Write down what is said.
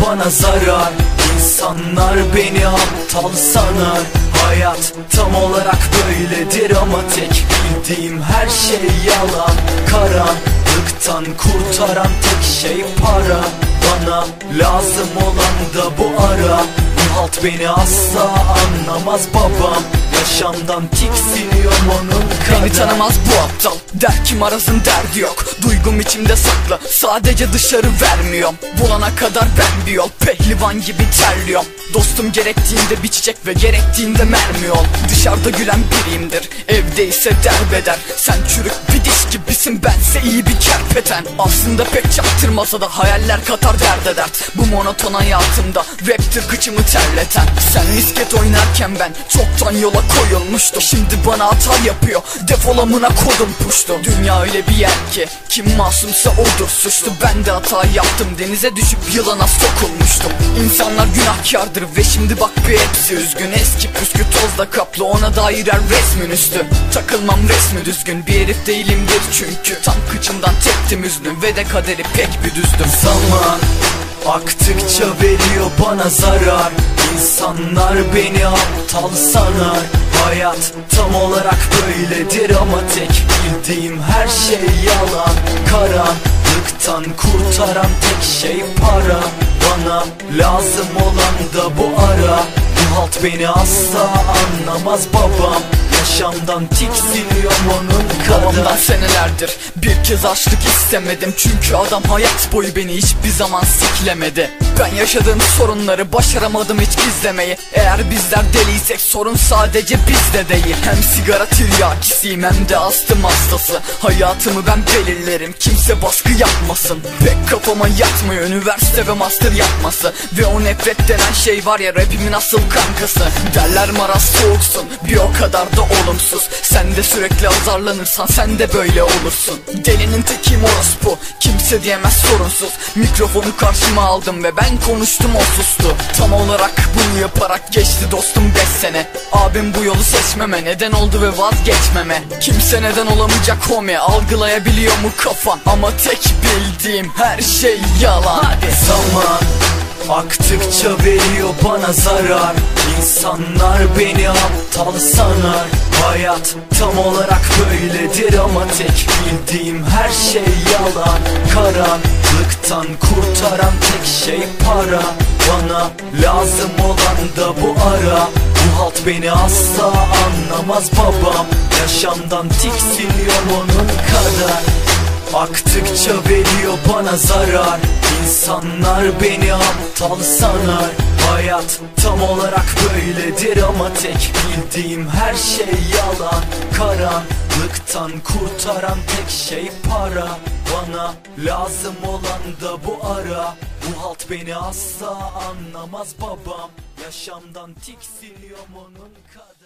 Bana zarar. İnsanlar beni aptal sanar. Hayat tam olarak böyledir ama tek bildiğim her şey yalan. Karanlıktan kurtaran tek şey para. Bana lazım olan da bu ara. Bu halt beni asla anlamaz babam Yaşamdan tiksiniyorum onun kadar Beni tanımaz bu aptal. Der kim arasın derdi yok. Duygum içimde saklı Sadece dışarı vermiyorum. Bulana kadar ben bir yol. Pehlivan gibi terliyorum. Dostum gerektiğinde bir çiçek ve gerektiğinde mermi ol. Dışarıda gülen biriyimdir. Evde ise derbeder. Sen çürük bir diş gibisin. Bense iyi bir kerpeten Aslında pek çaktırmasa da hayaller katar derde dert. Bu monoton hayatımda raptir kıçımı terleten. Sen misket oynarken ben çoktan yola koyulmuştum. Şimdi bana hata yapıyor defol amına kodum puştu. Dünya öyle bir yer ki kim masumsa odur. Suçlu Ben de hata yaptım denize düşüp yılana sokulmuştum. İnsanlar günahkardır ve şimdi bak bir hepsi üzgün. Eski püskü tozla kaplı ona dair her resmin üstü. Takılmam resmi düzgün bir herif değilimdir çünkü. Tam kıçımdan teptim üznüm ve de kaderi pek bir düzdüm. Zaman aktıkça veriyor bana zarar. İnsanlar beni aptal sanar. Hayat tam olarak böyledir ama tek bildiğim her şey yalan. Karanlıktan kurtaran tek şey para. Bana lazım olan da bu ara. Bu halt beni asla anlamaz babam Yaşamdan tiksiniyorum onun Babamdan senelerdir bir kez açlık istemedim. Çünkü adam hayat boyu beni hiçbir zaman siklemedi. Ben yaşadığım sorunları başaramadım hiç gizlemeyi. Eğer bizler deliysek sorun sadece bizde değil. Hem sigara tiryakisiyim hem de astım hastası. Hayatımı ben belirlerim kimse baskı yapmasın. Pek kafama yatmıyor üniversite ve master yapması. Ve o nefret denen şey var ya rapimin asıl kankası. Derler maraz soğuksun bir o kadar da olumsuz. Sen de sürekli azarlanırsan sen de böyle olursun. Delinin tekim orospu kimse diyemez sorunsuz. Mikrofonu karşıma aldım ve ben konuştum o sustu. Tam olarak bunu yaparak geçti dostum 5 sene. Abim bu yolu seçmeme neden oldu ve vazgeçmeme. Kimse neden olamayacak homie algılayabiliyor mu kafan? Ama tek bildiğim her şey yalan. Hadi. Zaman aktıkça veriyor bana zarar. İnsanlar beni aptal sanar Hayat tam olarak böyledir ama tek bildiğim her şey yalan. Karanlıktan kurtaran tek şey para. Bana lazım olan da bu ara. Bu halt beni asla anlamaz babam Yaşamdan tiksiniyorum onun kadar. Aktıkça veriyor bana zarar. İnsanlar beni aptal sanar Hayat tam olarak böyledir ama tek bildiğim her şey yalan. Karanlıktan kurtaran tek şey para. Bana lazım olan da bu ara. Bu halt beni asla anlamaz babam. Yaşamdan tiksiniyorum onun kadar